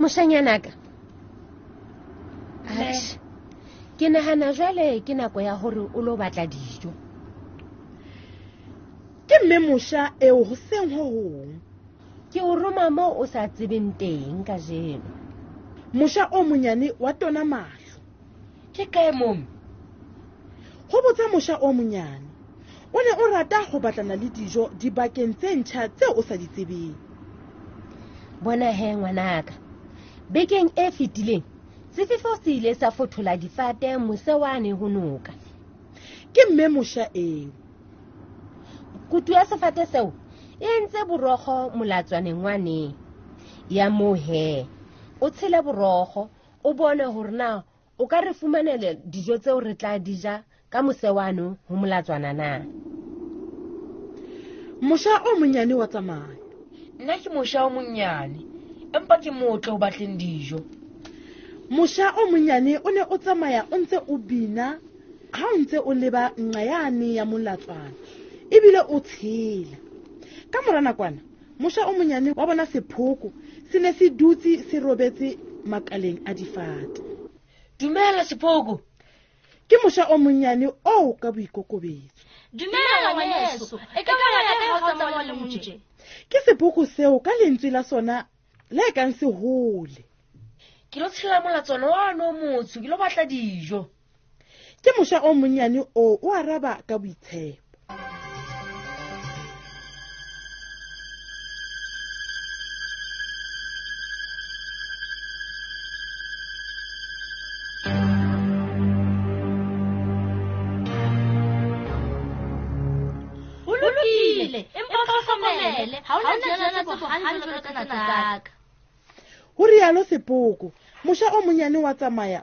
moshanyanaaka ke nagana jale ke nako ya gore o lo batla dijo ke mme mosha eo go seng go gong ke o roma mo o sa tsebeng teng ka jeno mosha o monyane wa tona matlho ke kae mom go botsa moša o monyane o ne o rata go batlana le dijo dibakeng tse ntšha tse o sa di tsebeng bona he ngwanaka bekeng e fetileng sefefo se ile sa fothola difate mose wane go noka ke mme moša eo kutu ya sefate seo e ntse borogo molatswaneng wane ya moo he o tshele borogo o bone gore na o ka re fumanele dijo tseo re tla di ja ka mosewano go molatswana na moša o monnyane wa tsamaya nna ke moša o monnyane empa ke motle o batleng dijo moša o monnyane o ne o tsamaya o ntse o bina ga o ntse o leba nqa yane ya molatswana ebile o tshela ka mora nakwana moša o monyane wa bona sephoko se ne se dutse se robetse makaleng a difate dumela sephoko ke moša o monnyane oo ka boikokobetso ke sepoko seo ka lentswe la sona le kang se gole ke lo tshela molatsono wa one o motsho ke lo batla dijo ke moša o monnyane o o araba ka boitshepo o rialo sepoko moša o monyane wa tsamaya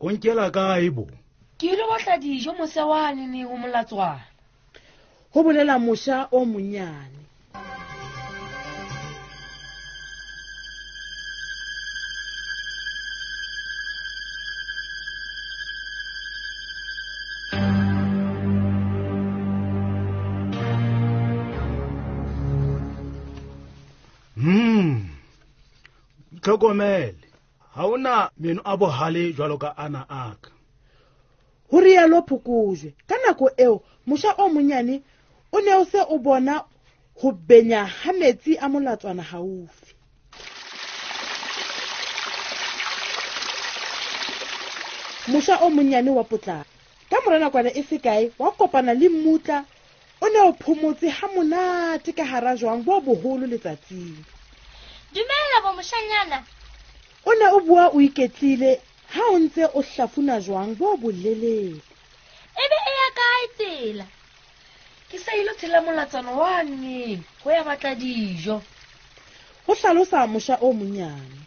o nkela kae bo ke ile batla dijo mose wane ne go molatswana go bolela moša o monnyane tlhokomele ga o na meno a bogale jalo ka ana aka go rialo phokojwe ka nako eo moša o monnyane o ne o se o bona go benya ga metsi a molatswana gaufi moša o monnyane wa potlaka ka moranakwana e sekae wa kopana le mmutla o ne o phomotse ha monate ka hara jwang bo boholo letsatsing dumela bomoshanyana o ne o bua o iketlile ha o ntse o hlafuna jwang bo bolelele e be e ya kae tsela ke sa ile tshela molatsano wa neng go ya batla dijo go hlalosa mosha o monyane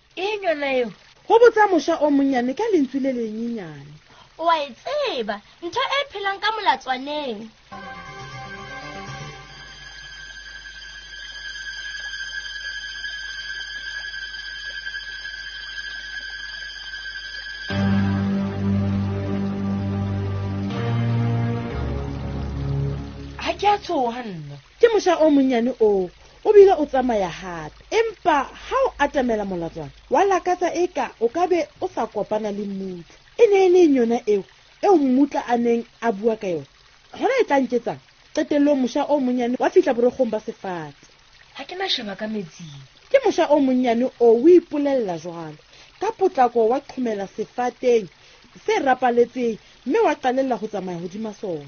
e nyoleo go botsa moša o monnyane ka lentswe le lenyenyane o a e tseba ntho e phelang ka molatswaneng tshoga nna ke moša o monnyane oo o bile o tsamaya gape empa ga o atamela molatswana wa lakatsa e ka o ka be o sa kopana le mmutla e ne e le eng yona eo eo mmutla a neng a bua ka yone gona e tlanketsang qetelelong moša o monnyane wa fitlha borogong ba sefate ga ke nasheba ka metsing ke moša o monnyane o o ipolelela jalo ka potlako wa qhomela sefateng se rapaletseng mme wa qalelela go tsamaya godima sone